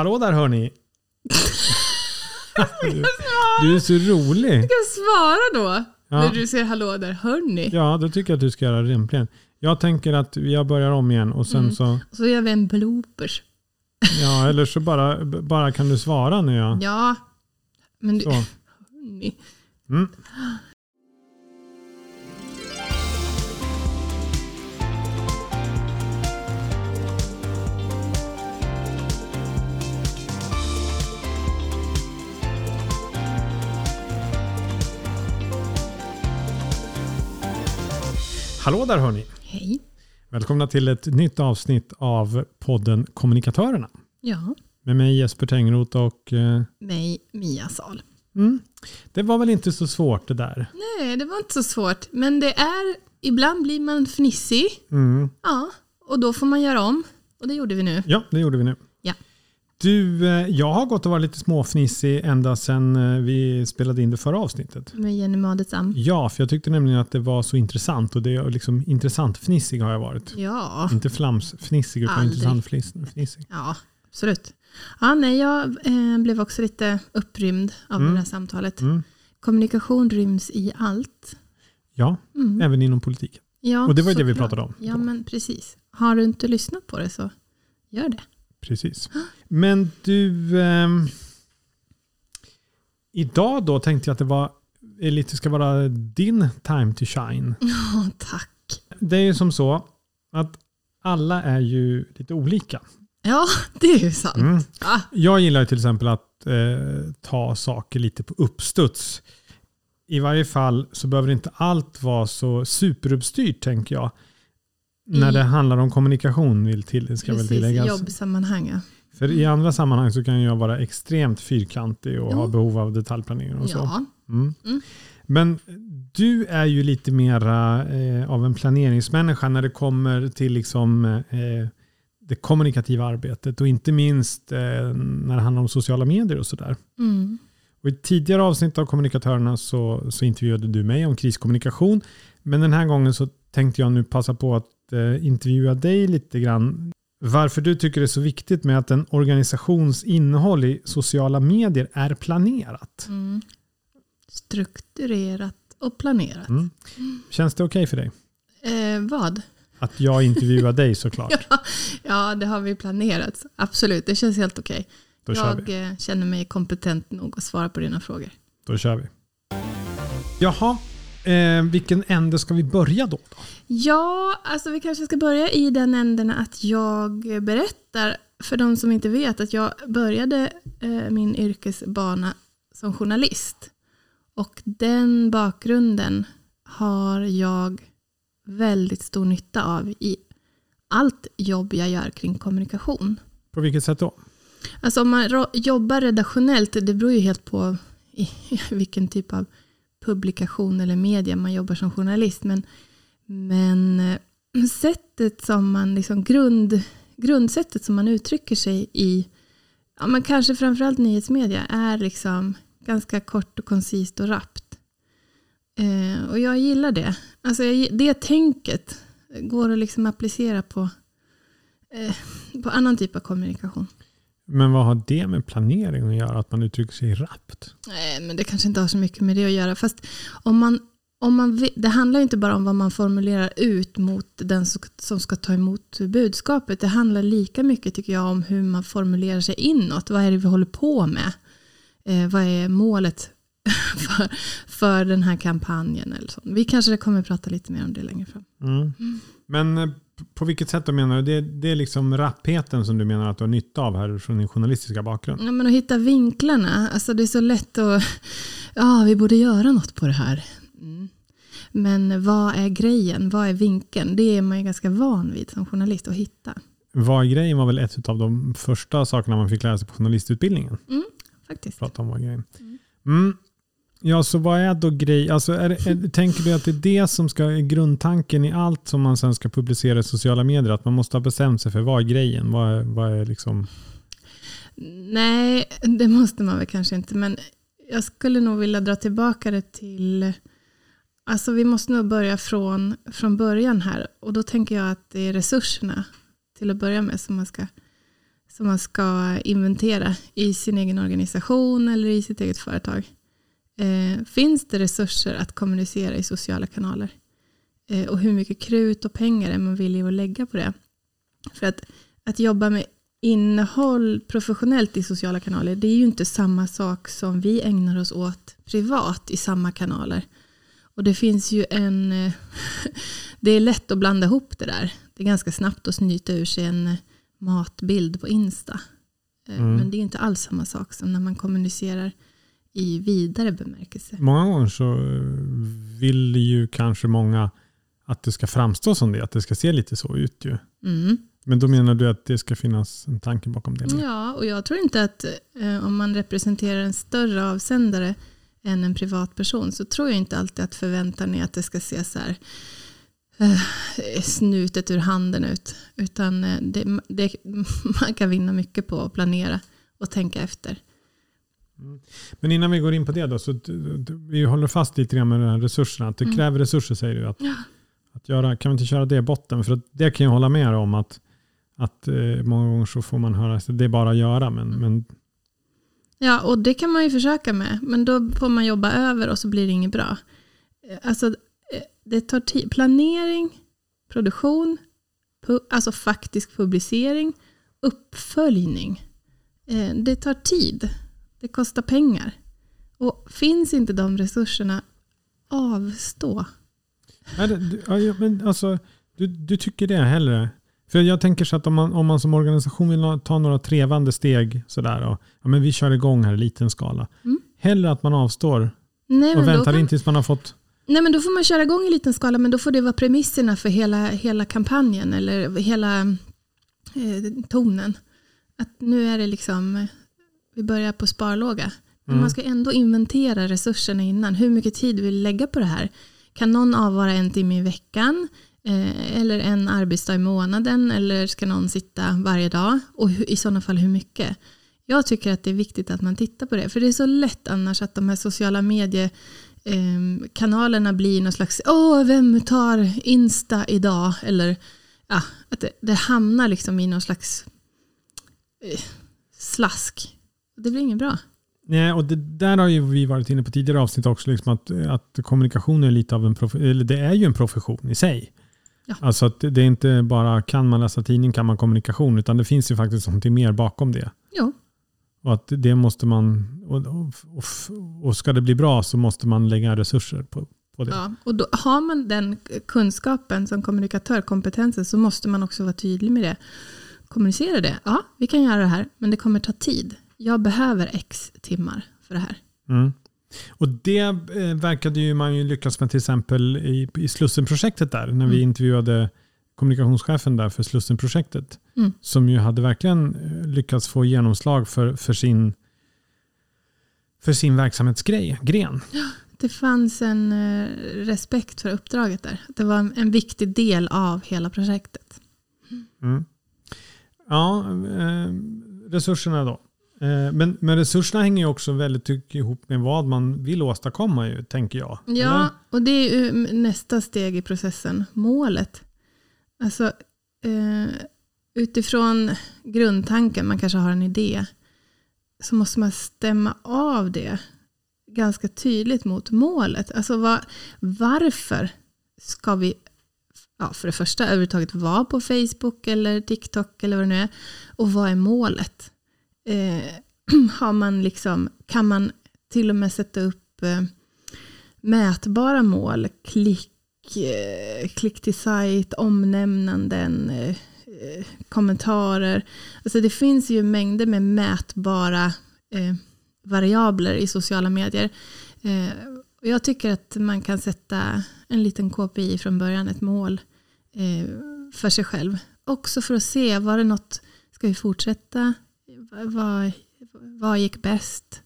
Hallå där hörni! du, du är så rolig. Jag ska svara då. Ja. När du säger hallå där, hörni. Ja, då tycker jag att du ska göra rimligen. Jag tänker att jag börjar om igen och sen Mm. så, Så gör vi en bloopers. ja, eller så bara, bara kan du svara nu ja. Ja. Men du, Så. hörni. Mm. Hallå där hörni! Hej. Välkomna till ett nytt avsnitt av podden Kommunikatörerna. Ja. Med mig Jesper Tengroth och eh, Mig, Mia Sal. mm, det var väl inte så svårt det där. Nej, det var inte så svårt. Men det är, ibland blir man fnissig. Mm. Ja. Och då får man göra om. Och det gjorde vi nu. Ja, det gjorde vi nu. Du, eh, jag har gått och varit lite småfnissig ända sedan eh, vi spelade in det förra avsnittet. Med Jenny Madetsam. Ja, för jag tyckte nämligen att det var så intressant och det är liksom intressant fnissig har jag varit. Ja. Inte flamsfnissig utan Aldrig. intressant fliss- fnissig. Ja, absolut. Ja, nej, jag eh, blev också lite upprymd av Mm. det här samtalet. Mm. Kommunikation ryms i allt. Ja, Mm. även inom politiken. Ja, Och det var ju det vi pratade om. Ja, men precis. Har du inte lyssnat på det så gör det. Precis. Men du, ehm, idag då tänkte jag att det var eh, lite ska vara din time to shine. Ja, tack. Det är ju som så att alla är ju lite olika. Ja, det är ju sant. Mm. Ah, Jag gillar ju till exempel att eh, ta saker lite på uppstuds. I varje fall så behöver inte allt vara så superuppstyrt tänker jag. När det handlar om kommunikation vill till, ska väl precis, i tilläggas. jobbsammanhang. ja. För i andra sammanhang så kan jag vara extremt fyrkantig och Jo. ha behov av detaljplanering och så. Ja, Mm. Mm. Men du är ju lite mera eh, av en planeringsmänniska när det kommer till liksom, eh, det kommunikativa arbetet och inte minst eh, när det handlar om sociala medier och sådär. mm. Och I tidigare avsnitt av Kommunikatörerna så, så intervjuade du mig om kriskommunikation. Men den här gången så tänkte jag nu passa på att intervjua dig lite grann. Varför du tycker det är så viktigt med att en organisations innehåll i sociala medier är planerat. Mm. Strukturerat och planerat. Mm. Känns det okej för dig? Eh, vad? Att jag intervjuar dig såklart. Ja, det har vi planerat. Absolut, det känns helt okej. Vi. Jag eh, känner mig kompetent nog att svara på dina frågor. Då kör vi. Jaha, eh, vilken ände ska vi börja då? då? Ja, alltså vi kanske ska börja i den änden att jag berättar för de som inte vet att jag började eh, min yrkesbana som journalist. Och den bakgrunden har jag väldigt stor nytta av i allt jobb jag gör kring kommunikation. På vilket sätt då? Alltså om man jobbar redaktionellt, det beror ju helt på vilken typ av publikation eller media man jobbar som journalist. Men, men eh, sättet som man, liksom grund, grundsättet som man uttrycker sig i, ja, men kanske framförallt nyhetsmedia, är liksom ganska kort och koncist och rappt. Eh, och jag gillar det. Alltså jag, det tänket går att liksom applicera på, eh, på annan typ av kommunikation. Men vad har det med planering att göra? Att man uttrycker sig rappt? Nej, men det kanske inte har så mycket med det att göra. Fast om man, om man, det handlar inte bara om vad man formulerar ut mot den som- ska ta emot budskapet. Det handlar lika mycket tycker jag om hur man formulerar sig inåt. Vad är det vi håller på med? Eh, vad är målet för, för den här kampanjen? Eller så. Vi kanske kommer att prata lite mer om det längre fram. Mm. Men eh, på vilket sätt då menar du? Det, det är liksom rappheten som du menar att du har nytta av här från din journalistiska bakgrund? Ja, men att hitta vinklarna. Alltså det är så lätt att, ja vi borde göra något på det här. Mm. Men vad är grejen? Vad är vinkeln? Det är man ju ganska van vid som journalist att hitta. Vad är grejen var väl ett av de första sakerna man fick lära sig på journalistutbildningen. Faktiskt. Prata om vad grejen. Mm. Ja, så vad är då grej? Alltså är, är, tänker du att det är det som ska är grundtanken i allt som man sen ska publicera i sociala medier? Att man måste ha bestämt sig för vad är grejen? Vad är, vad är liksom... Nej, det måste man väl kanske inte. Men jag skulle nog vilja dra tillbaka det till... Alltså vi måste nog börja från, från början här. Och då tänker jag att det är resurserna till att börja med som man ska som man ska inventera i sin egen organisation eller i sitt eget företag. Eh, finns det resurser att kommunicera i sociala kanaler? Eh, och hur mycket krut och pengar är man villig att lägga på det? För att, att jobba med innehåll professionellt i sociala kanaler, det är ju inte samma sak som vi ägnar oss åt privat i samma kanaler. Och det finns ju en... Eh, det är lätt att blanda ihop det där. Det är ganska snabbt att snyta ur sig en matbild på Insta. Eh, mm. Men det är inte alls samma sak som när man kommunicerar i vidare bemärkelse. Många gånger så vill ju kanske många att det ska framstå som det, att det ska se lite så ut ju. Mm. Men då menar du att det ska finnas en tanke bakom det? Ja, och jag tror inte att eh, om man representerar en större avsändare än en privatperson så tror jag inte alltid att förväntan är att det ska se så här eh, snutet ur handen ut. Utan eh, det, det, man kan vinna mycket på att planera och tänka efter. Mm. Men innan vi går in på det då, så vi håller fast lite grann med de här resurserna. Att det mm. kräver resurser säger du. Att, ja. att göra, kan vi inte köra det i botten? För det kan jag hålla med om att, att eh, många gånger så får man höra att det är bara att göra. Men, men... Ja, och det kan man ju försöka med. Men då får man jobba över och så blir det inget bra. Alltså, eh, det tar tid. Planering, produktion, pu alltså faktisk publicering, uppföljning. Eh, det tar tid. Det kostar pengar. Och finns inte de resurserna, avstå. Nej, du, ja, men alltså, du, du tycker det hellre? För jag tänker så att om man, om man som organisation vill ta några trevande steg sådär och ja, men vi kör igång här i liten skala. Mm. Hellre att man avstår Nej, och väntar kan, in tills man har fått Nej men då får man köra igång i liten skala men då får det vara premisserna för hela, hela kampanjen eller hela eh, tonen. Att nu är det liksom vi börjar på sparlåga. Men mm. man ska ändå inventera resurserna innan. Hur mycket tid vill vi lägga på det här? Kan någon avvara en timme i veckan? Eh, eller en arbetsdag i månaden? Eller ska någon sitta varje dag? Och i sådana fall hur mycket? Jag tycker att det är viktigt att man tittar på det. För det är så lätt annars att de här sociala mediekanalerna eh, blir någon slags, åh, vem tar Insta idag? Eller ja, att det, det hamnar liksom i någon slags eh, slask. Det blir inget bra. Nej, och det där har ju vi varit inne på tidigare avsnitt också, liksom att, att kommunikation är lite av en eller det är ju en profession i sig. Ja. Alltså att det är inte bara kan man läsa tidning kan man kommunikation, utan det finns ju faktiskt någonting mer bakom det. Ja. Och att det måste man, och, och, och ska det bli bra så måste man lägga resurser på, på det. Ja, och då har man den kunskapen som kommunikatör, kompetensen, så måste man också vara tydlig med det. Kommunicera det. Ja, vi kan göra det här, men det kommer ta tid jag behöver x timmar för det här. Mm. Och det eh, verkade ju man ju lyckas med till exempel i, i Slussenprojektet där, när mm. vi intervjuade kommunikationschefen där för Slussenprojektet. Mm. Som ju hade verkligen eh, lyckats få genomslag för, för, sin, för sin verksamhetsgren. Det fanns en eh, respekt för uppdraget där. Det var en viktig del av hela projektet. Mm. Ja, resurserna då. Eh, men, men resurserna hänger ju också väldigt ihop med vad man vill åstadkomma, ju, tänker jag. Ja, eller? och det är ju nästa steg i processen, målet. Alltså, eh, utifrån grundtanken, man kanske har en idé, så måste man stämma av det ganska tydligt mot målet. Alltså var, varför ska vi, ja, för det första överhuvudtaget vara på Facebook eller TikTok eller vad det nu är, och vad är målet? Eh, har man liksom, kan man till och med sätta upp eh, mätbara mål, klick, eh, klick till sajt, omnämnanden, eh, eh kommentarer. Alltså det finns ju mängder med mätbara eh, variabler i sociala medier. Eh, jag tycker att man kan sätta en liten KPI från början, ett mål eh, för sig själv. Också för att se, var det något, ska vi fortsätta vad, vad gick bäst?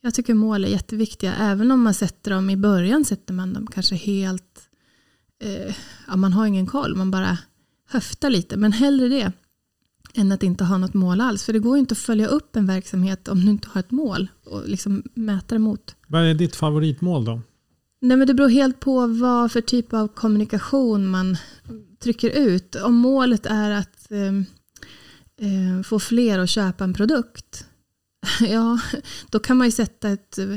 Jag tycker mål är jätteviktiga. Även om man sätter dem i början sätter man dem kanske helt... Eh, ja, man har ingen koll, man bara höftar lite. Men hellre det än att inte ha något mål alls. För det går inte att följa upp en verksamhet om du inte har ett mål och liksom mäta det mot. Vad är ditt favoritmål då? Nej, men det beror helt på vad för typ av kommunikation man trycker ut. Om målet är att eh, eh, få fler att köpa en produkt, ja, då kan man ju sätta ett eh,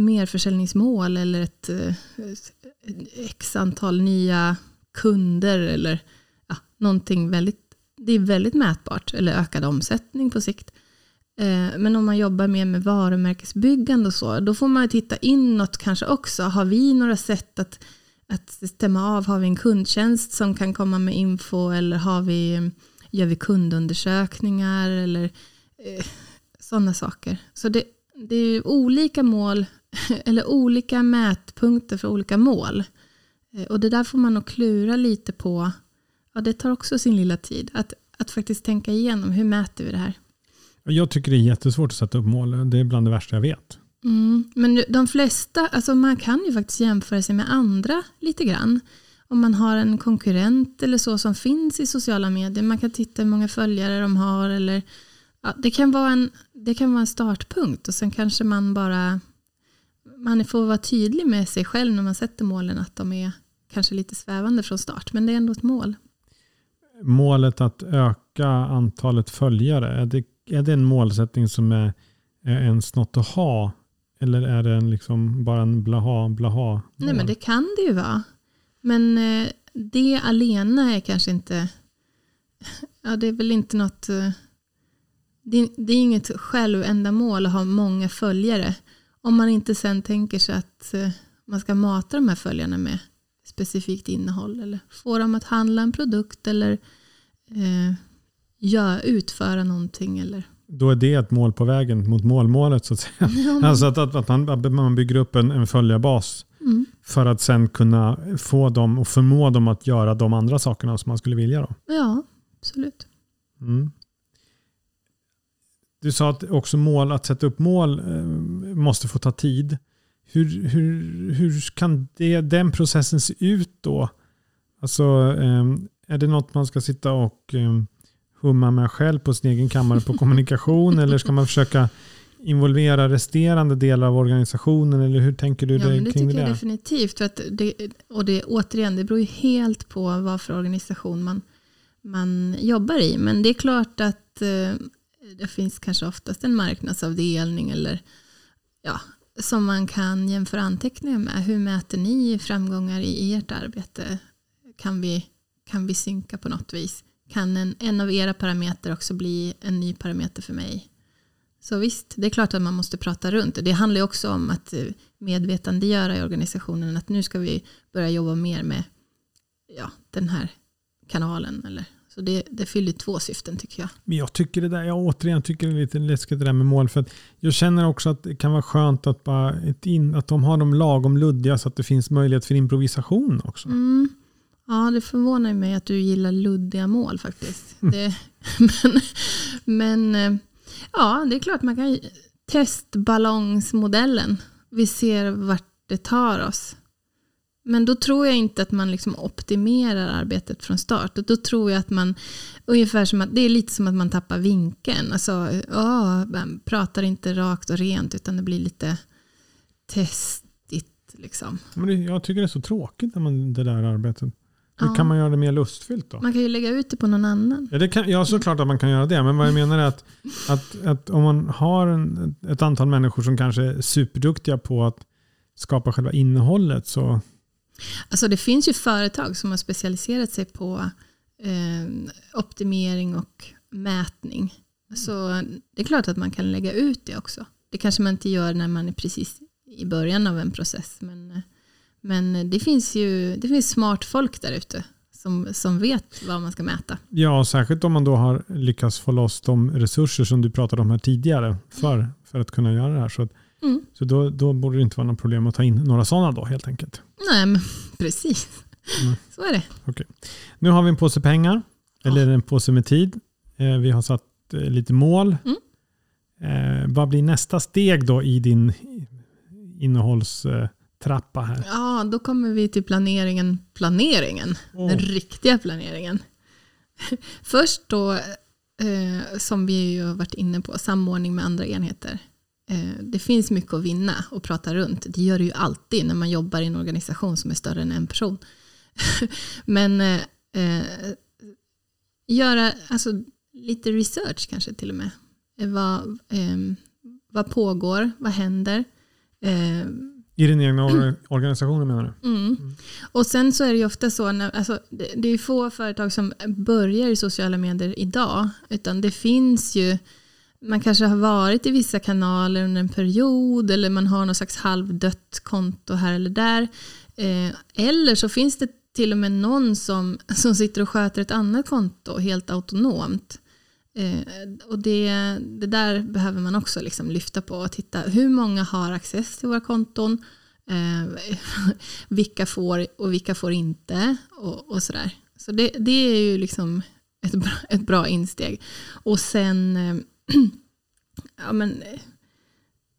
merförsäljningsmål eller ett, ett x antal nya kunder eller ja, någonting väldigt, det är väldigt mätbart, eller ökad omsättning på sikt. Eh, men om man jobbar mer med varumärkesbyggande och så, då får man titta inåt kanske också. Har vi några sätt att, att stämma av? Har vi en kundtjänst som kan komma med info eller har vi, gör vi kundundersökningar eller eh, sådana saker. Så det, det är olika mål eller olika mätpunkter för olika mål. Eh, och det där får man nog klura lite på. Ja, det tar också sin lilla tid. Att, att faktiskt tänka igenom hur mäter vi det här. Jag tycker det är jättesvårt att sätta upp mål. Det är bland det värsta jag vet. Mm, men de flesta, alltså man kan ju faktiskt jämföra sig med andra lite grann. Om man har en konkurrent eller så som finns i sociala medier. Man kan titta hur många följare de har. Eller, ja, det, kan vara en, det kan vara en startpunkt och sen kanske man bara man får vara tydlig med sig själv när man sätter målen att de är kanske lite svävande från start. Men det är ändå ett mål. Målet att öka antalet följare, är det är det en målsättning som är, är ens något att ha? Eller är det en liksom bara en blaha blaha? Nej men det kan det ju vara. Men eh, det alena är kanske inte, ja det är väl inte något, eh, det, det är inget självändamål att ha många följare. Om man inte sen tänker sig att eh, man ska mata de här följarna med specifikt innehåll eller få dem att handla en produkt eller eh, gör, utföra någonting. Eller. Då är det ett mål på vägen mot målmålet så att säga. Ja, men... Alltså att, att, att, man, man bygger upp en, en följarbas mm. för att sen kunna få dem och förmå dem att göra de andra sakerna som man skulle vilja. Då. Ja, absolut. Mm. Du sa att också mål, att sätta upp mål eh, måste få ta tid. Hur, hur, hur kan det, den processen se ut då? Alltså, eh, är det något man ska sitta och eh, humma med själv på sin egen kammare på kommunikation eller ska man försöka involvera resterande delar av organisationen eller hur tänker du ja, dig det kring det? Det tycker jag definitivt. För att det, och det, återigen, det beror ju helt på vad för organisation man, man jobbar i. Men det är klart att eh, det finns kanske oftast en marknadsavdelning eller ja, som man kan jämföra anteckningar med. Hur mäter ni framgångar i ert arbete? Kan vi, kan vi synka på något vis? kan en, en av era parametrar också bli en ny parameter för mig. Så visst, det är klart att man måste prata runt. Det handlar också om att eh, medvetandegöra i organisationen att nu ska vi börja jobba mer med ja, den här kanalen. Eller, så det, det fyller två syften tycker jag. Men jag tycker det där, jag återigen tycker det är lite läskigt det där med mål. För att jag känner också att det kan vara skönt att, bara in, att de har dem lagom luddiga så att det finns möjlighet för improvisation också. Mm. Ja, det förvånar mig att du gillar luddiga mål faktiskt. Mm. Det, men, men eh, ja, det är klart man kan testballongsmodellen. Vi ser vart det tar oss. Men då tror jag inte att man liksom optimerar arbetet från start. Då tror jag att man, ungefär som att, det är lite som att man tappar vinkeln. Alltså, oh, man pratar inte rakt och rent utan det blir lite testigt. Liksom. Men det, jag tycker det är så tråkigt när man, det där arbetet. Hur ja. kan man göra det mer lustfyllt då? Man kan ju lägga ut det på någon annan. Ja, det kan, ja såklart att man kan göra det. Men vad jag menar är att, att, att om man har en, ett antal människor som kanske är superduktiga på att skapa själva innehållet så... Alltså det finns ju företag som har specialiserat sig på eh, optimering och mätning. Så det är klart att man kan lägga ut det också. Det kanske man inte gör när man är precis i början av en process. Men eh, men det finns ju det finns smart folk där ute som, som vet vad man ska mäta. Ja, särskilt om man då har lyckats få loss de resurser som du pratade om här tidigare för, för att kunna göra det här. Så, mm. så då, då borde det inte vara något problem att ta in några sådana då helt enkelt. Nej, men precis. Mm. Så är det. Okay. Nu har vi en påse pengar, eller en påse med tid. Eh, vi har satt eh, lite mål. Mm. Eh, vad blir nästa steg då i din innehålls trappa här. Ja, då kommer vi till planeringen. Planeringen, oh. den riktiga planeringen. Först då, eh, som vi ju har varit inne på, samordning med andra enheter. Eh, det finns mycket att vinna och prata runt. Det gör det ju alltid när man jobbar i en organisation som är större än en person. Men eh, eh göra, alltså, lite research kanske till och med. Eh, Vad, eh, vad pågår? Vad händer? I din egna or- organisation menar du? Mm. Och sen så är det ju ofta så, när, alltså, det, det är få företag som börjar i sociala medier idag, utan det finns ju, man kanske har varit i vissa kanaler under en period, eller man har någon slags halvdött konto här eller där. Eh, eller så finns det till och med någon som, som sitter och sköter ett annat konto helt autonomt. Eh, och det, det där behöver man också liksom lyfta på och titta hur många har access till våra konton, eh, vilka får och vilka får inte och, och sådär. Så det, det är ju liksom ett bra, ett bra insteg. Och sen eh, ja, men, eh,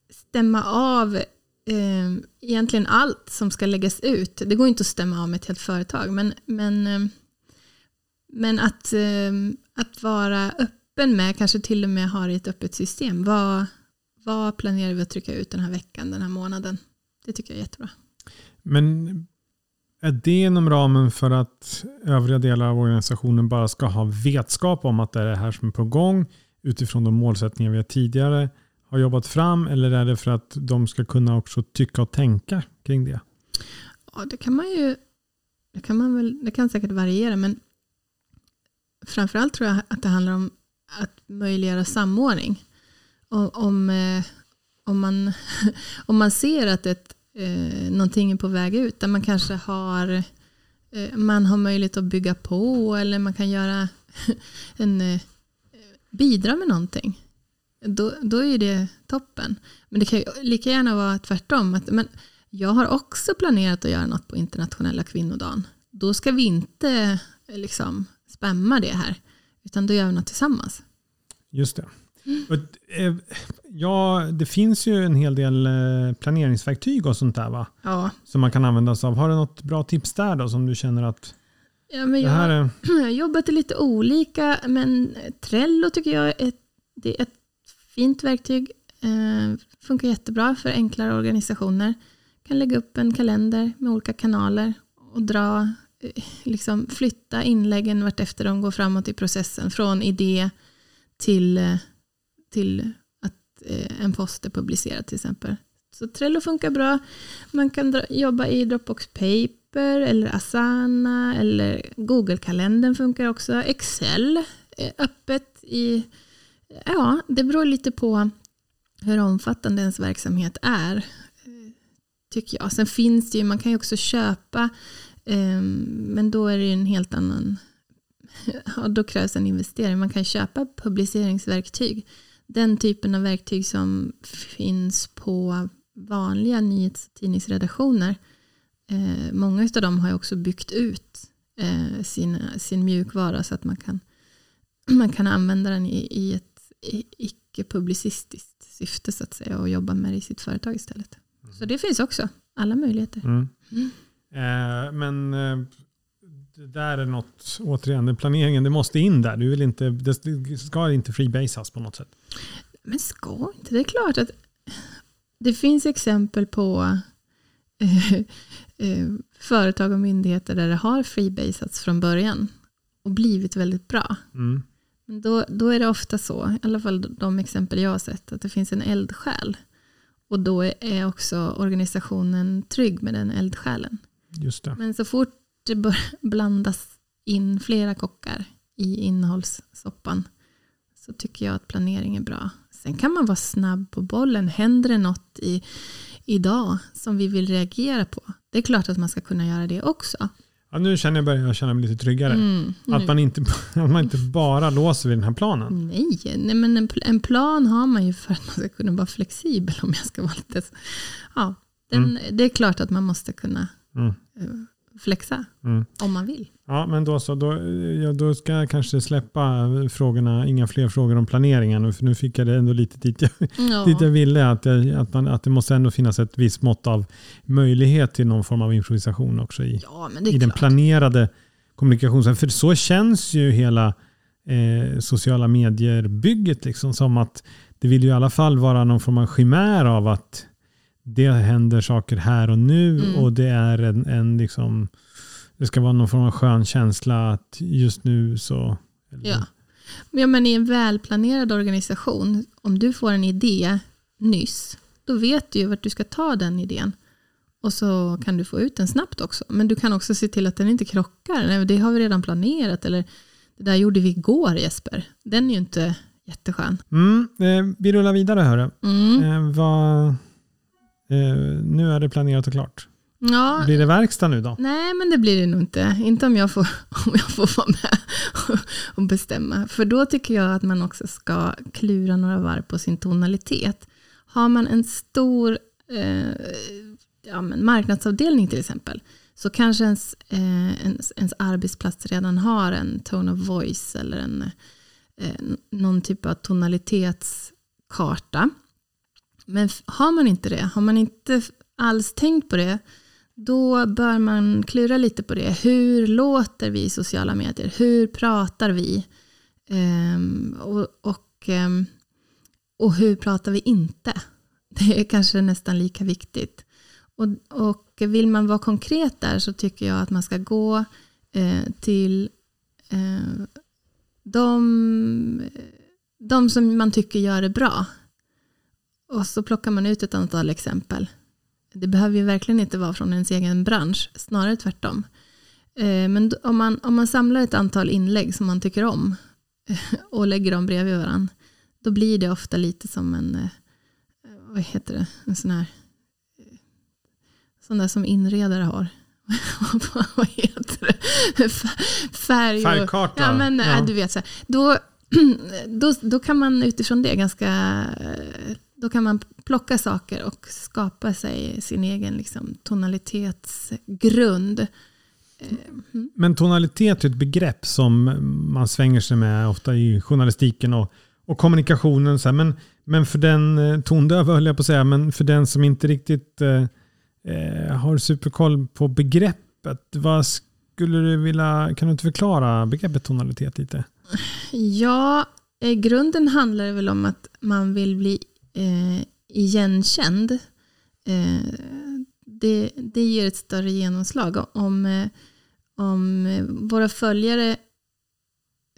stämma av eh, egentligen allt som ska läggas ut. Det går inte att stämma av med ett helt företag, men, men, eh, men att, eh, att vara öppen med, kanske till och med ha det i ett öppet system. Vad, vad planerar vi att trycka ut den här veckan, den här månaden? Det tycker jag är jättebra. Men är det inom ramen för att övriga delar av organisationen bara ska ha vetskap om att det är det här som är på gång utifrån de målsättningar vi tidigare har jobbat fram eller är det för att de ska kunna också tycka och tänka kring det? Ja, det kan man ju, det kan man väl, det kan säkert variera, men framförallt tror jag att det handlar om att möjliggöra samordning. Om, om, eh, om, man, om man ser att ett, eh, någonting är på väg ut, där man kanske har, eh, man har möjlighet att bygga på eller man kan göra en, eh, bidra med någonting. Då, då är det toppen. Men det kan ju lika gärna vara tvärtom. Att, men jag har också planerat att göra något på internationella kvinnodagen. Då ska vi inte eh, liksom spamma det här, utan då gör vi något tillsammans. Just det. Eh, Ja, det finns ju en hel del eh, planeringsverktyg och sånt där va? Ja, Som man kan använda sig av. Har du något bra tips där då som du känner att ja men det här jag, är... jag har jobbat lite olika, men Trello tycker jag är ett, det är ett fint verktyg. Eh, funkar jättebra för enklare organisationer. Kan lägga upp en kalender med olika kanaler och dra, Eh, liksom flytta inläggen vartefter de går framåt i processen. Från idé till, eh, till att eh, en post är publicerad till exempel. Så Trello funkar bra. Man kan dra, jobba i Dropbox Paper eller Asana eller Google-kalendern funkar också. Excel är öppet i... Ja, det beror lite på hur omfattande ens verksamhet är. Tycker jag. Sen finns det ju, man kan ju också köpa, men då är det ju en helt annan... Ja, då krävs en investering. Man kan köpa publiceringsverktyg. Den typen av verktyg som finns på vanliga nyhets och tidningsredaktioner. Eh, många av dem har också byggt ut eh, sin, sin mjukvara så att man kan, man kan använda den i, i ett icke-publicistiskt syfte så att säga och jobba med det i sitt företag istället. Så det finns också, alla möjligheter. Mm. Mm. Eh, men eh, det där är något, återigen, den planeringen, det måste in där. Du vill inte, det ska inte freebasas på något sätt. Men ska inte? Det är klart att det finns exempel på eh, eh, företag och myndigheter där det har freebasats från början och blivit väldigt bra. Mm. Men då, då är det ofta så, i alla fall de exempel jag har sett, att det finns en eldsjäl. Och då är- är också organisationen trygg med den eldsjälen. Just det. Men så fort det bör blandas in flera kockar i innehållssoppan så tycker jag att planering är bra. Sen kan man vara snabb på bollen. Händer det något i, idag som vi vill reagera på? Det är klart att man ska kunna göra det också. Ja, nu känner jag börjar jag känna mig lite tryggare. Mm, Att, man inte, att man inte bara låser vid den här planen. Nej, nej men en, en plan har man ju för att man ska kunna vara flexibel om jag ska vara lite... Ja, den, Det är klart att man måste kunna Mm. eh, flexa Mm. om man vill. Ja, men då så. Då, ja, då ska jag kanske släppa frågorna, inga fler frågor om planeringen. För nu fick jag det ändå lite dit jag, Ja. dit jag ville. Att, det, att, man, att det måste ändå finnas ett visst mått av möjlighet till någon form av improvisation också i, ja, i den planerade kommunikationen. För så känns ju hela eh, sociala medier-bygget. Liksom, som att det vill ju i alla fall vara någon form av chimär av att det händer saker här och nu Mm. och det är en, en liksom, det ska vara någon form av skön känsla att just nu så eller Ja. Ja, men I en välplanerad organisation, om du får en idé nyss, då vet du ju vart du ska ta den idén. Och så kan du få ut den snabbt också. Men du kan också se till att den inte krockar. Nej, det har vi redan planerat. Eller det där gjorde vi igår Jesper. Den är ju inte jätteskön. Mm, eh, vi rullar vidare hörru. Mm. Eh, vad, eh, nu är det planerat och klart. Ja, Blir det verkstad nu då? Nej, men det blir det nog inte. Inte om jag får, om jag får vara med och bestämma. För då tycker jag att man också ska klura några varv på sin tonalitet. Har man en stor eh, ja, men marknadsavdelning till exempel, så kanske ens, eh, ens, ens arbetsplats redan har en tone of voice eller en, eh, någon typ av tonalitetskarta. Men har man inte det, har man inte alls tänkt på det, då bör man klura lite på det. Hur låter vi i sociala medier? Hur pratar vi? Ehm, och, och, ehm, och hur pratar vi inte? Det är kanske nästan lika viktigt. Och, och vill man vara konkret där så tycker jag att man ska gå eh, till eh, de, de som man tycker gör det bra. Och så plockar man ut ett antal exempel. Det behöver ju verkligen inte vara från ens egen bransch, snarare tvärtom. Eh, Men om man, om man samlar ett antal inlägg som man tycker om och lägger dem bredvid varandra, då blir det ofta lite som en, eh, vad heter det, en sån här, eh, sån där som inredare har. vad heter det? Färg och, Färgkarta. Ja, men Ja. du vet så här. Då, då, då kan man utifrån det ganska, eh, då kan man plocka saker och skapa sig sin egen liksom, tonalitetsgrund. Eh, mm. Men tonalitet är ett begrepp som man svänger sig med ofta i journalistiken och, och kommunikationen. Så här. Men, men för den eh, tondöva höll jag på att säga, men för den som inte riktigt eh, eh, har superkoll på begreppet. Vad skulle du vilja, kan du inte förklara begreppet tonalitet lite? Ja, i grunden handlar det väl om att man vill bli eh, igenkänd. Eh, det, det ger ett större genomslag. Om, eh, om våra följare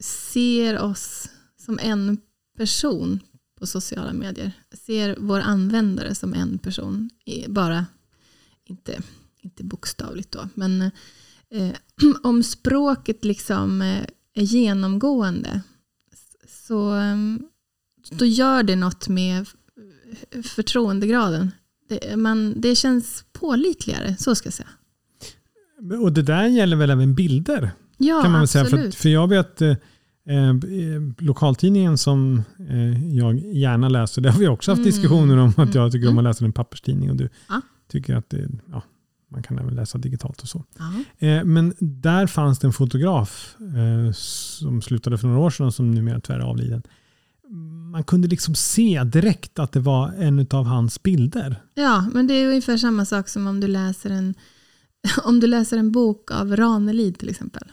ser oss som en person på sociala medier, ser vår användare som en person, bara inte, inte bokstavligt då, men eh, om språket liksom eh, är genomgående så eh, då gör det något med förtroendegraden. Det, man, det känns pålitligare, så ska jag säga. Och det där gäller väl även bilder? Ja, kan man säga. absolut. För, för jag vet eh, eh, lokaltidningen som eh, jag gärna läser, det har vi också haft Mm. diskussioner om att jag tycker om Mm. att läsa en papperstidning och du Ja. tycker att det, ja, man kan även läsa digitalt och så. Ja. Eh, men där fanns det en fotograf eh, som slutade för några år sedan och som numera tyvärr är avliden. Man kunde liksom se direkt att det var en av hans bilder. ja, men det är ungefär samma sak som om du läser en, om du läser en bok av Ranelid till exempel.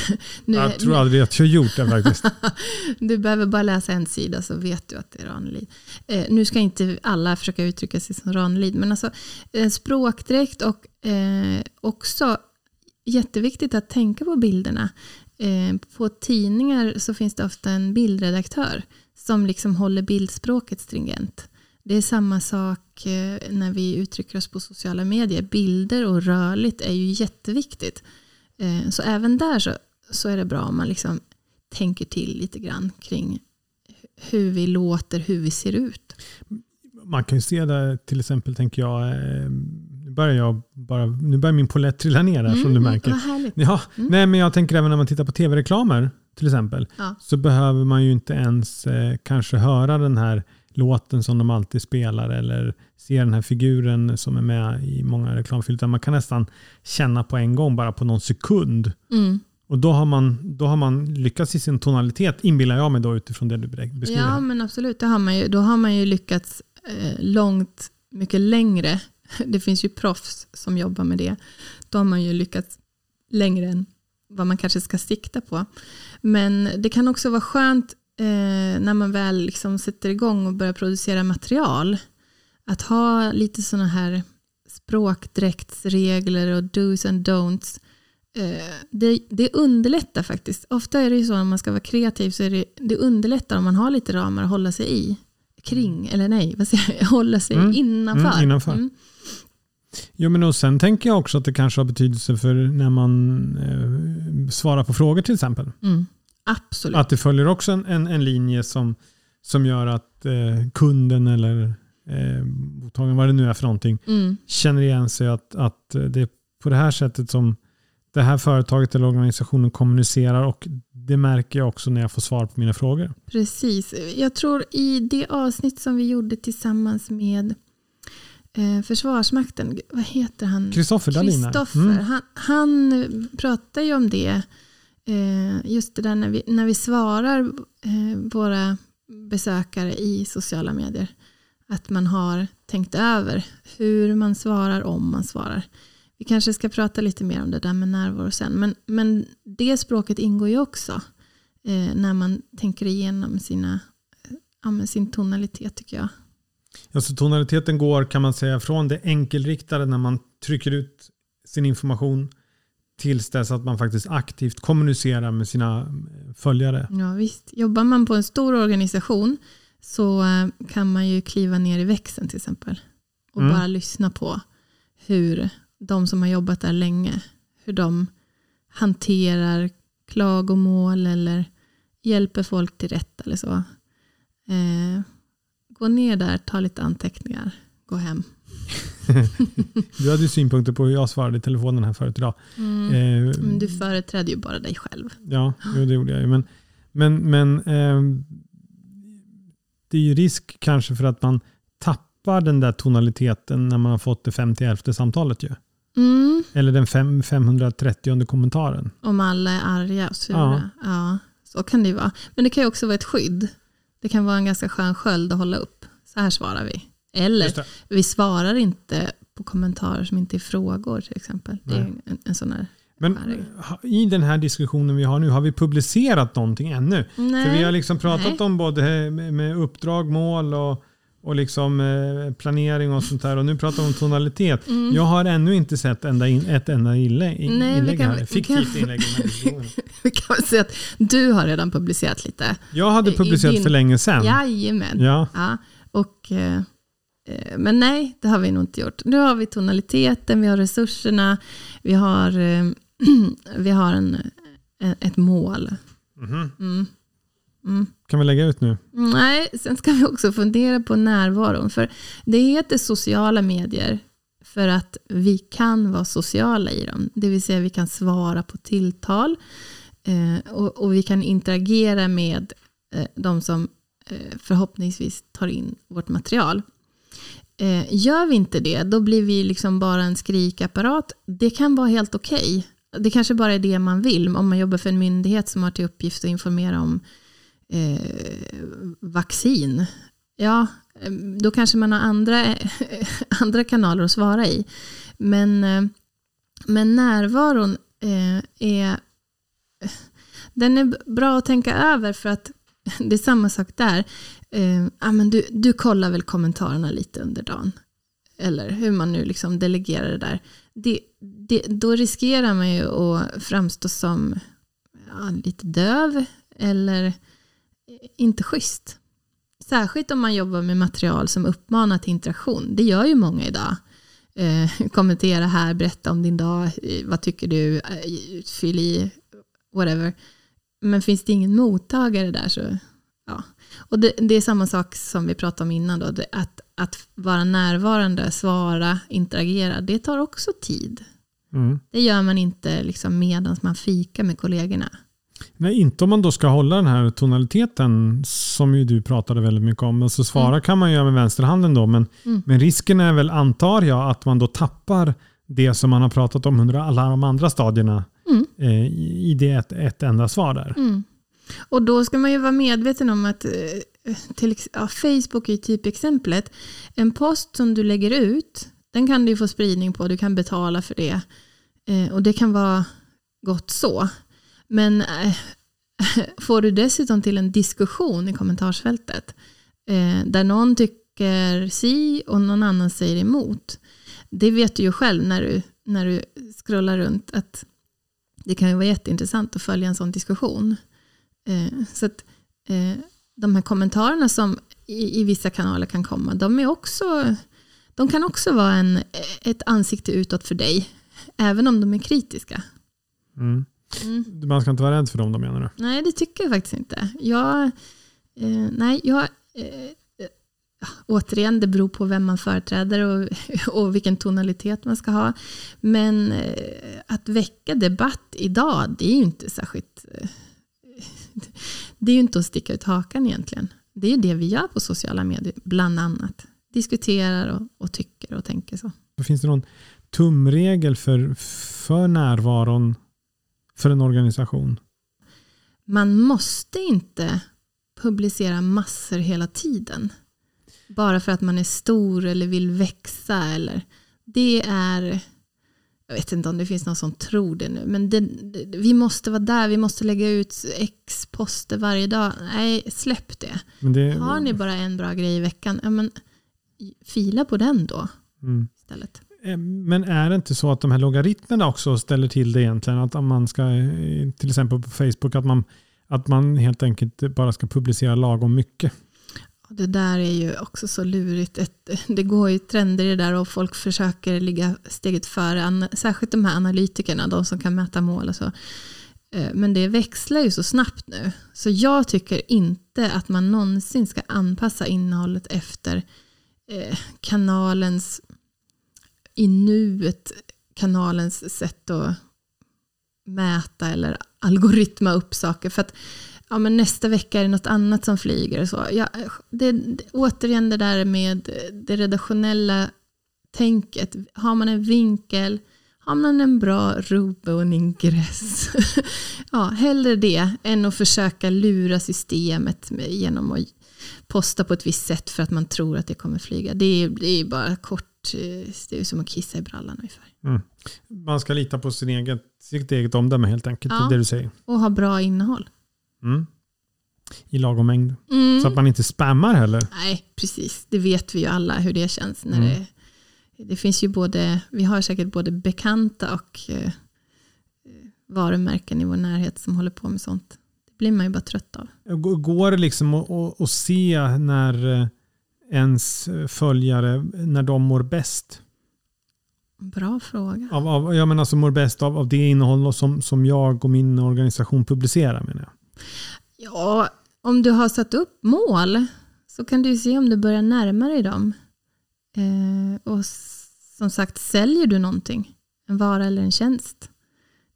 Nu, jag tror aldrig att jag gjort det faktiskt. Du behöver bara läsa en sida så vet du att det är Ranelid. Eh, nu ska inte alla försöka uttrycka sig som Ranelid, men alltså eh, språkdräkt och eh, också jätteviktigt att tänka på bilderna. Eh, på tidningar så finns det ofta en bildredaktör som liksom håller bildspråket stringent. Det är samma sak eh, när vi uttrycker oss på sociala medier. Bilder och rörligt är ju jätteviktigt. Eh, så även där så, så är det bra om man liksom tänker till lite grann kring hur vi låter, hur vi ser ut. Man kan ju se det till exempel, tänker jag, börjar, jag bara, nu börjar min polett trilla ner här som du märker. Vad härligt. Ja, Mm. nej, men jag tänker även när man tittar på tv-reklamer till exempel. Ja. Så behöver man ju inte ens eh, kanske höra den här låten som de alltid spelar eller se den här figuren som är med i många reklamfilmer. Man kan nästan känna på en gång, bara på någon sekund. Mm. Och då har man, då har man lyckats i sin tonalitet, inbillar jag mig då utifrån det du be- beskriver. Ja, men absolut. Det har man ju, då har man ju lyckats eh, långt mycket längre. Det finns ju proffs som jobbar med det. Då har man ju lyckats längre än vad man kanske ska sikta på. Men det kan också vara skönt eh, när man väl liksom sätter igång och börjar producera material. Att ha lite sådana här språkdräktsregler och do's and don'ts eh, det, det underlättar faktiskt. Ofta är det ju så när man ska vara kreativ så är det, det underlättar om man har lite ramar att hålla sig i. Kring, eller nej, vad säger jag? Hålla sig Mm. innanför. Mm, innanför. Mm. Jo, men och sen tänker jag också att det kanske har betydelse för när man eh, svarar på frågor till exempel. Mm. Absolut. Att det följer också en, en, en linje som, som gör att eh, kunden eller eh, mottagaren, vad det nu är för någonting, Mm. känner igen sig att, att det är på det här sättet som det här företaget eller organisationen kommunicerar och det märker jag också när jag får svar på mina frågor. Precis. Jag tror i det avsnitt som vi gjorde tillsammans med eh, Försvarsmakten, vad heter han? Kristoffer Dahlin. Mm. han, han pratar ju om det. Eh, just det där när vi, när vi svarar eh, våra besökare i sociala medier. Att man har tänkt över hur man svarar om man svarar. Vi kanske ska prata lite mer om det där med närvaro sen. Men, men det språket ingår ju också eh, när man tänker igenom sina, eh, ja, sin tonalitet tycker jag. Alltså tonaliteten går kan man säga från det enkelriktade när man trycker ut sin information tills dess att man faktiskt aktivt kommunicerar med sina eh, följare. Ja, visst. Jobbar man på en stor organisation så eh, kan man ju kliva ner i växeln till exempel. Och Mm. bara lyssna på hur de som har jobbat där länge, hur de hanterar klagomål eller hjälper folk till rätt eller så. Eh, gå ner där, ta lite anteckningar, gå hem. Du hade ju synpunkter på hur jag svarade i telefonen här förut idag. Mm. Eh, Men du företräder ju bara dig själv. Ja, jo, det gjorde jag ju. Men, men, men eh, det är ju risk kanske för att man tappar den där tonaliteten när man har fått det 51 samtalet ju. Mm. Eller den fem, 530 kommentaren. Om alla är arga och sura. Ja. så kan det ju vara. Men det kan ju också vara ett skydd. Det kan vara en ganska skön sköld att hålla upp. Så här svarar vi. Eller vi svarar inte på kommentarer som inte är frågor till exempel. Det är en, en sån här... Men i den här diskussionen vi har nu, har vi publicerat någonting ännu? Nej. För vi har liksom pratat Nej. om både med med uppdrag, mål och, och liksom eh, planering och sånt där. Och nu pratar vi om tonalitet. Mm. Jag har ännu inte sett enda in, ett enda inlägg, Nej, inlägg kan- här. Fiktivt kan- inlägg. Vi kan väl säga att du har redan publicerat lite. Jag hade publicerat din- för länge sedan. Jajamän. Ja. Ja, och, eh, eh, men nej, det har vi nog inte gjort. Nu har vi tonaliteten, vi har resurserna, vi har, eh, vi har en, en, ett mål. Mhm. Mm. Mm. Kan vi lägga ut nu? Nej, sen ska vi också fundera på närvaron. För det heter sociala medier för att vi kan vara sociala i dem. Det vill säga vi kan svara på tilltal eh, och, och vi kan interagera med eh, de som eh, förhoppningsvis tar in vårt material. Eh, gör vi inte det, då blir vi liksom bara en skrikapparat. Det kan vara helt okej. Det kanske bara är det man vill. Om man jobbar för en myndighet som har till uppgift att informera om eh, vaccin. Ja, eh, då kanske man har andra, andra kanaler att svara i. Men, eh, men närvaron eh, är, den är bra att tänka över för att det är samma sak där. Eh, ja, men du, du kollar väl kommentarerna lite under dagen. Eller hur man nu liksom delegerar det där. Det, det, då riskerar man ju att framstå som ja, lite döv eller inte schysst. Särskilt om man jobbar med material som uppmanar till interaktion. Det gör ju många idag. Eh, kommentera här, berätta om din dag, eh, vad tycker du, eh, fyll i, whatever. Men finns det ingen mottagare där så, ja. Och det, det är samma sak som vi pratade om innan då, att, att vara närvarande, svara, interagera, det tar också tid. Mm. Det gör man inte liksom medan man fikar med kollegorna. Nej, inte om man då ska hålla den här tonaliteten som ju du pratade väldigt mycket om. Alltså svara kan man göra med vänsterhanden då, men, Mm. men risken är väl, antar jag, att man då tappar det som man har pratat om under alla de andra stadierna Mm. eh, i det ett, ett enda svar där. Mm. Och då ska man ju vara medveten om att eh, till, ja, Facebook är typexemplet. En post som du lägger ut, den kan du få spridning på, du kan betala för det. Eh, och det kan vara gott så. Men äh, får du dessutom till en diskussion i kommentarsfältet äh, där någon tycker si och någon annan säger emot. Det vet du ju själv när du, när du scrollar runt att det kan ju vara jätteintressant att följa en sån diskussion. Äh, så att de här kommentarerna som i, i, vissa kanaler kan komma, de, är också, de kan också vara en, ett ansikte utåt för dig, även om de är kritiska. Mm. Mm. Man ska inte vara rädd för dem då menar du? Nej, det tycker jag faktiskt inte. Jag, eh, nej, jag, eh, återigen, det beror på vem man företräder och, och vilken tonalitet man ska ha. Men eh, att väcka debatt idag, det är ju inte särskilt... Eh, det är ju inte att sticka ut hakan egentligen. Det är det vi gör på sociala medier, bland annat. Diskuterar och, och tycker och tänker så. Finns det någon tumregel för, för närvaron för en organisation? Man måste inte publicera massor hela tiden. Bara för att man är stor eller vill växa. Eller, det är, jag vet inte om det finns någon som tror det nu, men det, vi måste vara där, vi måste lägga ut x poster varje dag. Nej, släpp det. det Har ni bara en bra grej i veckan, ja, men, fila på den då mm. istället. Eh, men är det inte så att de här logaritmerna också ställer till det egentligen? Att om man ska, eh, till exempel på Facebook, att man, att man helt enkelt bara ska publicera lagom mycket? Det där är ju också så lurigt. Det går ju trender i det där och folk försöker ligga steget före. Särskilt de här analytikerna, de som kan mäta mål och så. Eh, men det växlar ju så snabbt nu. Så jag tycker inte att man någonsin ska anpassa innehållet efter kanalens i nuet kanalens sätt att mäta eller algoritma upp saker. För att ja, men nästa vecka är det något annat som flyger. och Så. Ja, det, återigen det där med det redaktionella tänket. Har man en vinkel, har man en bra rubbe och en ingress. ja, hellre det än att försöka lura systemet genom att posta på ett visst sätt för att man tror att det kommer flyga. Det är, det är bara kort det är som att kissa i brallan ungefär. Mm. Man ska lita på sin egen, sitt eget omdöme helt enkelt. Ja. Det, det du säger. Och ha bra innehåll. Mm. I lagom mängd. Mm. Så att man inte spammar heller. Nej, precis. Det vet vi ju alla hur det känns. När mm. det, det finns ju både, vi har säkert både bekanta och eh, varumärken i vår närhet som håller på med sånt. Det blir man ju bara trött av. Går det liksom att se när eh, ens följare när de mår bäst? Bra fråga. Av, av, jag menar alltså mår bäst av, av det innehåll som, som jag och min organisation publicerar menar jag. Ja, om du har satt upp mål så kan du se om du börjar närma dig dem. Eh, och som sagt, säljer du någonting, en vara eller en tjänst,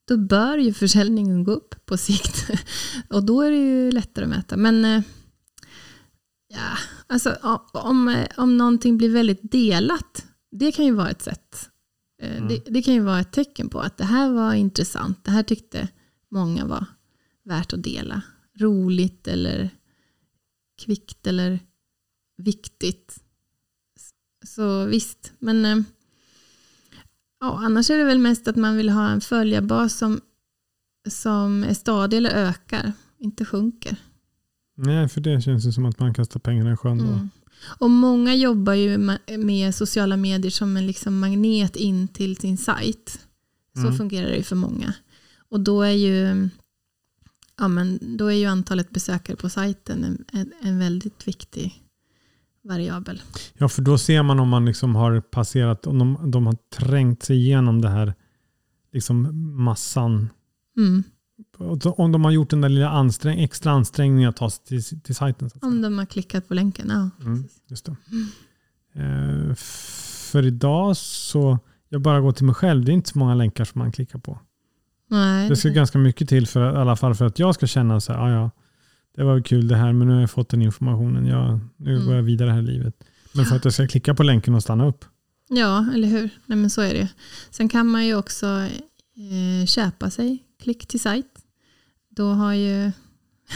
då bör ju försäljningen gå upp på sikt. och då är det ju lättare att mäta. Men eh, Ja, alltså om, om någonting blir väldigt delat, det kan ju vara ett sätt. Eh, mm. Det, det, kan ju vara ett tecken på att det här var intressant. Det här tyckte många var värt att dela. Roligt eller kvickt eller viktigt. Så visst, men eh, ja, annars är det väl mest att man vill ha en följarbas som, som är stadig eller ökar, inte sjunker. Nej, för det känns ju som att man kastar pengarna i sjön. Mm. Och många jobbar ju med sociala medier som en liksom magnet in till sin sajt. Så mm. fungerar det ju för många. Och då är ju, ja, men då är ju antalet besökare på sajten en, en, en väldigt viktig variabel. Ja, för då ser man om man liksom har passerat, om de, de har trängt sig igenom det här liksom massan. Mm om de har gjort den där lilla ansträng extra ansträngningen att ta sig till, till sajten. om de har klickat på länken, ja. Mm, just det. Mm. för idag så, jag bara går till mig själv, det är inte så många länkar som man klickar på. Nej, det ska ganska mycket till för i alla fall för att jag ska känna så här, ah, ja, det var kul det här, men nu har jag fått den informationen, jag, nu mm. går jag vidare här i livet. Men för att jag ska klicka på länken och stanna upp. Ja, eller hur? Nej, men så är det. Sen kan man ju också eh, köpa sig klick till sajt. Då har ju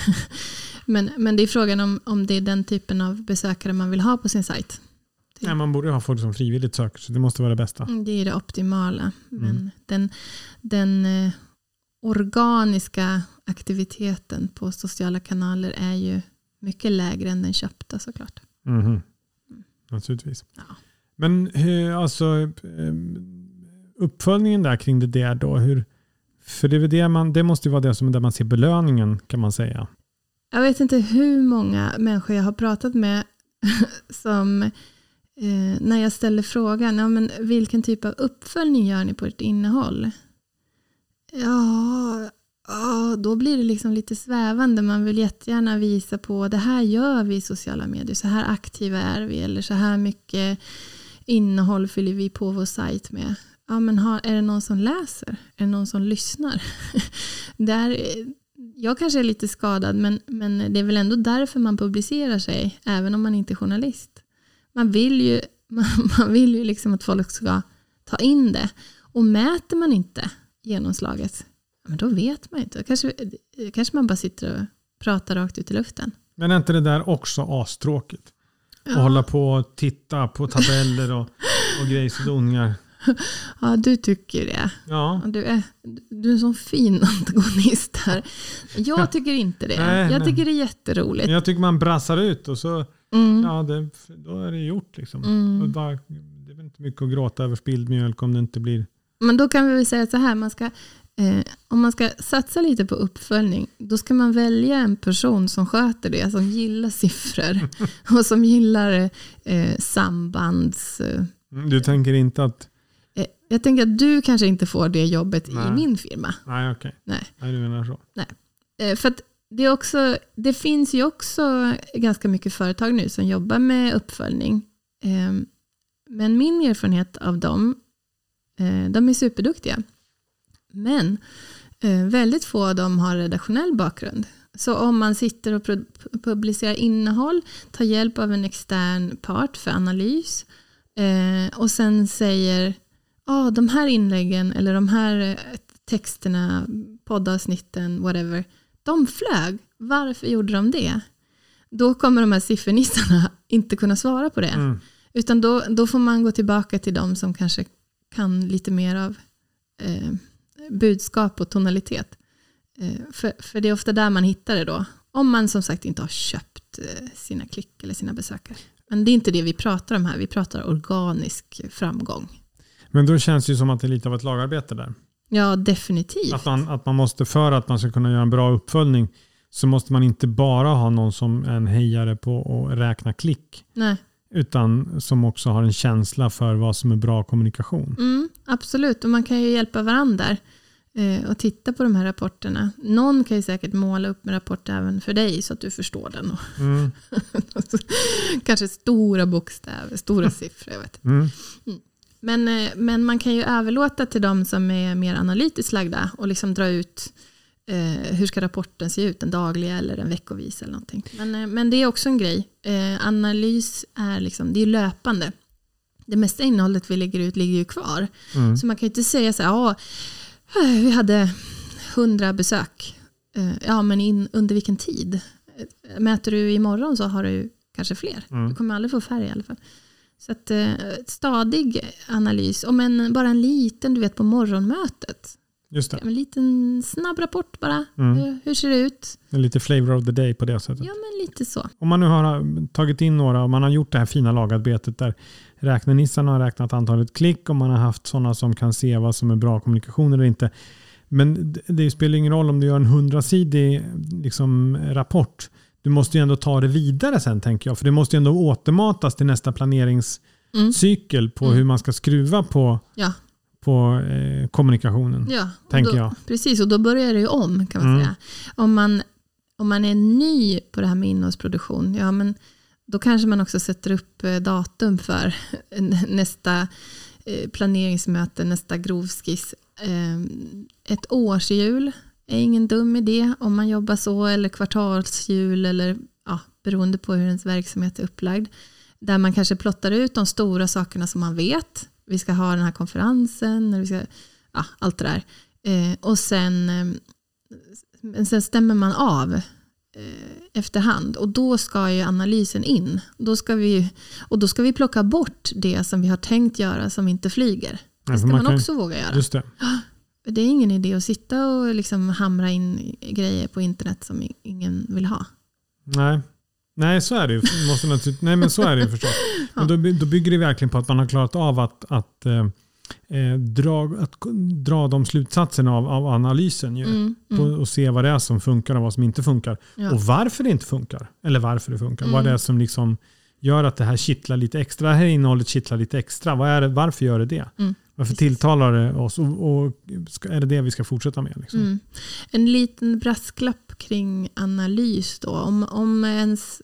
men, men det är frågan om, om det är den typen av besökare man vill ha på sin sajt. Nej, man borde ha folk som frivilligt söker, så det måste vara det bästa. Mm, det är det optimala. Mm. Men den, den eh, organiska aktiviteten på sociala kanaler är ju mycket lägre än den köpta såklart. Mhm. Mm. Naturligtvis. Ja. Men hur, alltså, eh, uppföljningen där kring det där då, hur, för det, är det, man, det måste ju vara det som där man ser belöningen kan man säga. Jag vet inte hur många människor jag har pratat med som eh, när jag ställer frågan, ja, men vilken typ av uppföljning gör ni på ert innehåll? Ja, ja, då blir det liksom lite svävande. Man vill jättegärna visa på det här gör vi i sociala medier, så här aktiva är vi eller så här mycket innehåll fyller vi på vår sajt med. Ja, men har, är det någon som läser? Är det någon som lyssnar? Där, jag kanske är lite skadad men, men det är väl ändå därför man publicerar sig även om man inte är journalist. Man vill ju, man, man vill ju liksom att folk ska ta in det. Och mäter man inte genomslaget, men då vet man inte. Kanske, kanske man bara sitter och pratar rakt ut i luften. Men är inte det där också astråkigt? Ja. Att hålla på och titta på tabeller och, och grejsdoningar. Ja, du tycker det. Ja. Du, är, du är en sån fin antagonist här. Jag tycker inte det. Nej, jag tycker nej. det är jätteroligt. Jag tycker man brassar ut och så mm. ja, det, då är det gjort. Liksom. Mm. Bara, det är väl inte mycket att gråta över spilld mjölk om det inte blir... Men då kan vi väl säga så här, man ska, eh, om man ska satsa lite på uppföljning, då ska man välja en person som sköter det, som gillar siffror och som gillar eh, sambands... Eh, du tänker inte att jag tänker att du kanske inte får det jobbet Nej. i min firma. Nej, okej. Okay. Nej. Nej, du menar så. Nej. Eh, för det, är också, det finns ju också ganska mycket företag nu som jobbar med uppföljning. Ehm, men min erfarenhet av dem, eh, de är superduktiga. Men väldigt få av dem har redaktionell bakgrund. Så om man sitter och publicerar innehåll, tar hjälp av en extern part för analys och sen säger ah, de här inläggen eller de här eh, texterna, poddavsnitten, whatever, de flög. Varför gjorde de det? Då kommer de här siffernissarna inte kunna svara på det. Mm. Utan då, då får man gå tillbaka till de som kanske kan lite mer av eh, budskap och tonalitet. Eh, för, för det är ofta där man hittar det då. Om man som sagt inte har köpt eh, sina klick eller sina besökare. Men det är inte det vi pratar om här. Vi pratar organisk framgång. Men då känns det ju som att det är lite av ett lagarbete där. Ja, definitivt. Att man, att man måste, för att man ska kunna göra en bra uppföljning, så måste man inte bara ha någon som är en hejare på att räkna klick. Nej. Utan som också har en känsla för vad som är bra kommunikation. Mm, absolut, och man kan ju hjälpa varandra eh, och titta på de här rapporterna. Någon kan ju säkert måla upp en rapport även för dig så att du förstår den. Mm. Kanske stora bokstäver, stora siffror. Jag vet. Mm. Men, eh, men man kan ju överlåta till de som är mer analytiskt lagda och liksom dra ut eh, hur ska rapporten se ut, en daglig eller en veckovis eller någonting. Men, eh, men det är också en grej. Eh, analys är, liksom, det är löpande. Det mesta innehållet vi lägger ut ligger ju kvar. Mm. Så man kan ju inte säga så här, eh, vi hade hundra besök. Eh, ja, men in, under vilken tid? Mäter du imorgon så har du kanske fler. Mm. Du kommer aldrig få färre i alla fall. Så att, eh, stadig analys, om en, bara en liten, du vet på morgonmötet. Just det. En liten snabb rapport bara. Mm. Hur, hur, ser det ut? En lite flavor of the day på det sättet. Ja, men lite så. Om man nu har tagit in några och man har gjort det här fina lagarbetet där räknenissarna har räknat antalet klick och man har haft sådana som kan se vad som är bra kommunikation eller inte. Men det spelar ingen roll om du gör en hundrasidig liksom, rapport du måste ju ändå ta det vidare sen tänker jag. För det måste ju ändå återmatas till nästa planeringscykel mm. på mm. hur man ska skruva på, ja. på eh, kommunikationen. Ja, tänker då, jag. Precis, och då börjar det ju om kan man mm. säga. Om man, om man är ny på det här med innehållsproduktion, ja men då kanske man också sätter upp eh, datum för nästa eh, planeringsmöte, nästa grovskiss. Ett årshjul är ingen dum idé om man jobbar så eller kvartalsjul eller ja, beroende på hur ens verksamhet är upplagd. Där man kanske plottar ut de stora sakerna som man vet. Vi ska ha den här konferensen, eller vi ska, ja, allt det där. Eh, och sen, eh, sen stämmer man av eh, efterhand och då ska ju analysen in. Då ska vi, och då ska vi plocka bort det som vi har tänkt göra som inte flyger. Det ska man, man också våga göra. Just det. Det är ingen idé att sitta och liksom hamra in grejer på internet som ingen vill ha. Nej, Nej, så är det ju. Måste Nej, men så är det ju förstås. Men då, då bygger det verkligen på att man har klarat av att, att eh, eh, dra, att dra de slutsatserna av, av analysen ju, Mm, på, mm, och se vad det är som funkar och vad som inte funkar. ja. Och varför det inte funkar. Eller varför det funkar. Vad det Mm. är som liksom gör att det här kittlar lite extra. Det här innehållet kittlar lite extra. Vad är det, varför gör det det? Varför tilltalar det oss? Och, och ska, är det det vi ska fortsätta med? Liksom? Mm. En liten brasklapp kring analys då. Om, om ens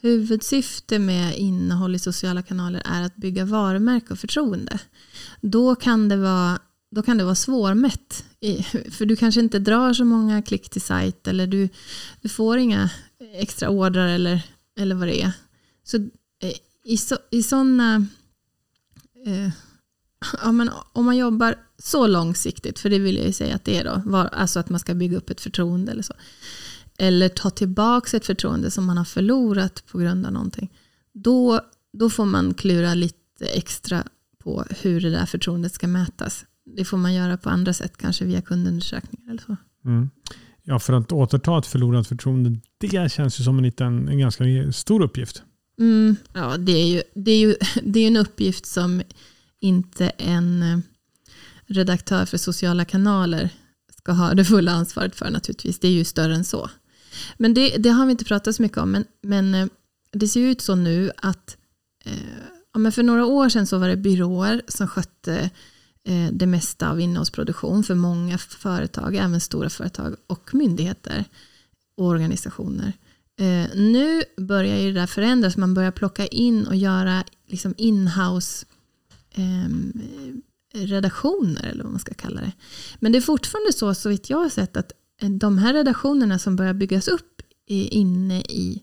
huvudsyfte med innehåll i sociala kanaler är att bygga varumärke och förtroende. Då kan det vara, då kan det vara svårmätt. För du kanske inte drar så många klick till sajt eller du, du får inga extra ordrar eller, eller vad det är. Så eh, i, så, i sådana eh, ja, men om man jobbar så långsiktigt, för det vill jag ju säga att det är då, var, alltså att man ska bygga upp ett förtroende eller så. Eller ta tillbaka ett förtroende som man har förlorat på grund av någonting. Då, då får man klura lite extra på hur det där förtroendet ska mätas. Det får man göra på andra sätt, kanske via kundundersökningar eller så. Mm. Ja, för att återta ett förlorat förtroende, det känns ju som en, liten, en ganska stor uppgift. Mm, ja, det är, ju, det, är ju, det är en uppgift som inte en eh, redaktör för sociala kanaler ska ha det fulla ansvaret för naturligtvis. Det är ju större än så. Men det, det har vi inte pratat så mycket om. Men, men eh, det ser ut så nu att eh, ja, men för några år sedan så var det byråer som skötte eh, det mesta av innehållsproduktion för många företag, även stora företag och myndigheter och organisationer. Eh, nu börjar ju det där förändras. Man börjar plocka in och göra liksom in-house Ehm, redaktioner eller vad man ska kalla det. Men det är fortfarande så, så vitt jag har sett, att eh, de här redaktionerna som börjar byggas upp inne i,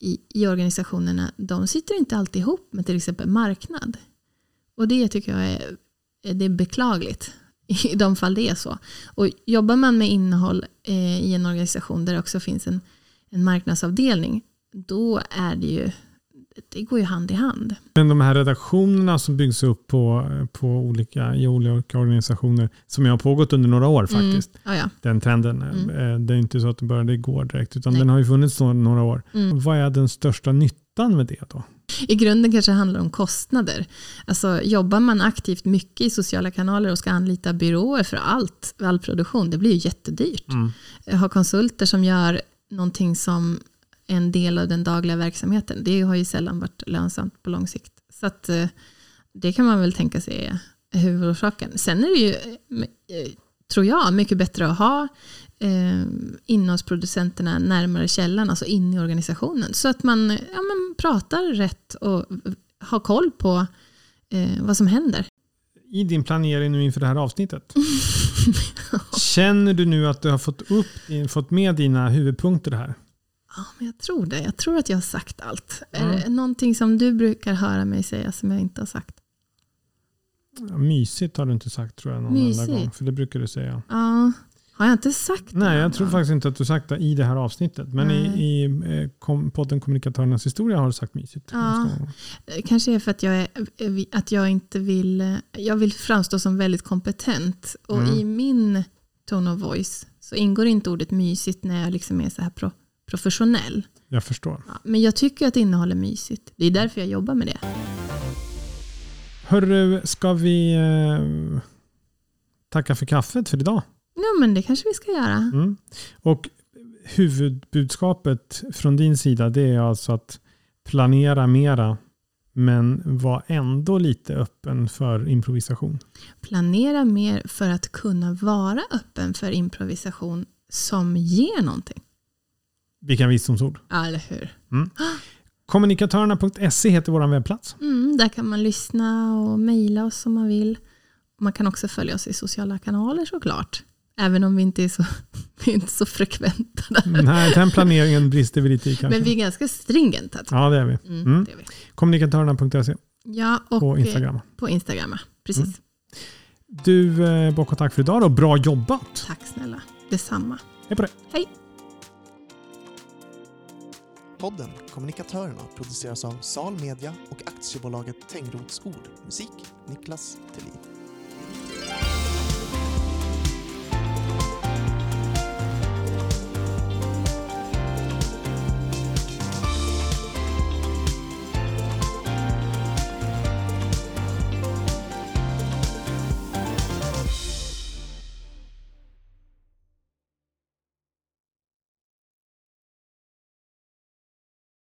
i, i organisationerna, de sitter inte alltid ihop med till exempel marknad. Och det tycker jag är, det är beklagligt i de fall det är så. Och jobbar man med innehåll eh, i en organisation där det också finns en, en marknadsavdelning, då är det ju, det går ju hand i hand. Men de här redaktionerna som byggs upp på, på olika, i olika organisationer, som har pågått under några år faktiskt, Mm, ja, ja. den trenden. Mm. eh, Det är inte så att den började igår direkt, utan Nej. den har ju funnits nå- några år. Mm. Vad är den största nyttan med det då? I grunden kanske det handlar om kostnader. Alltså, jobbar man aktivt mycket i sociala kanaler och ska anlita byråer för allt, all produktion, det blir ju jättedyrt. Ha konsulter som gör någonting som en del av den dagliga verksamheten, det har ju sällan varit lönsamt på lång sikt. Så att, eh, det kan man väl tänka sig är huvudorsaken. Sen är det ju, eh, tror jag, mycket bättre att ha eh, innehållsproducenterna närmare källan, alltså in i organisationen. Så att man, ja, man pratar rätt och har koll på eh, vad som händer. I din planering nu inför det här avsnittet, känner du nu att du har fått, upp, fått med dina huvudpunkter här? Ja, men jag tror det. Jag tror att jag har sagt allt. Är Mm. det någonting som du brukar höra mig säga som jag inte har sagt? Ja, mysigt har du inte sagt tror jag någon Mysigt? enda gång. För det brukar du säga. Ja, har jag inte sagt det? Nej, jag tror faktiskt inte att du sagt det i det här avsnittet. Men Nej. i, i eh, kom, podden Kommunikatörernas historia har du sagt mysigt. Ja. Det Kanske är för att jag, är, att jag inte vill, jag vill framstå som väldigt kompetent. Och Mm. i min tone of voice så ingår inte ordet mysigt när jag liksom är så här pro, professionell. Jag förstår. Ja, men jag tycker att innehåll är mysigt. Det är därför jag jobbar med det. Hörru, ska vi eh, tacka för kaffet för idag? Ja, men det kanske vi ska göra. Mm. Och huvudbudskapet från din sida det är alltså att planera mera men var ändå lite öppen för improvisation. Planera mer för att kunna vara öppen för improvisation som ger någonting. Vilka visdomsord. Ja, eller hur? Kommunikatörerna.se heter vår webbplats. Mm, där kan man lyssna och mejla oss om man vill. Man kan också följa oss i sociala kanaler såklart. Även om vi inte är så, vi är inte så frekventa där. Nej, den planeringen brister vi lite i kanske. Men vi är ganska stringenta. Ja, det är vi. Mm, Mm. det är vi. Kommunikatörerna.se Ja, och på eh, Instagram. Mm. På Instagram, precis. Du, eh, bock och tack för idag då. Bra jobbat. Tack snälla. Detsamma. Hej på dig. Podden Kommunikatörerna produceras av Sal Media och aktiebolaget Tengrots Ord. Musik Niklas Thelin.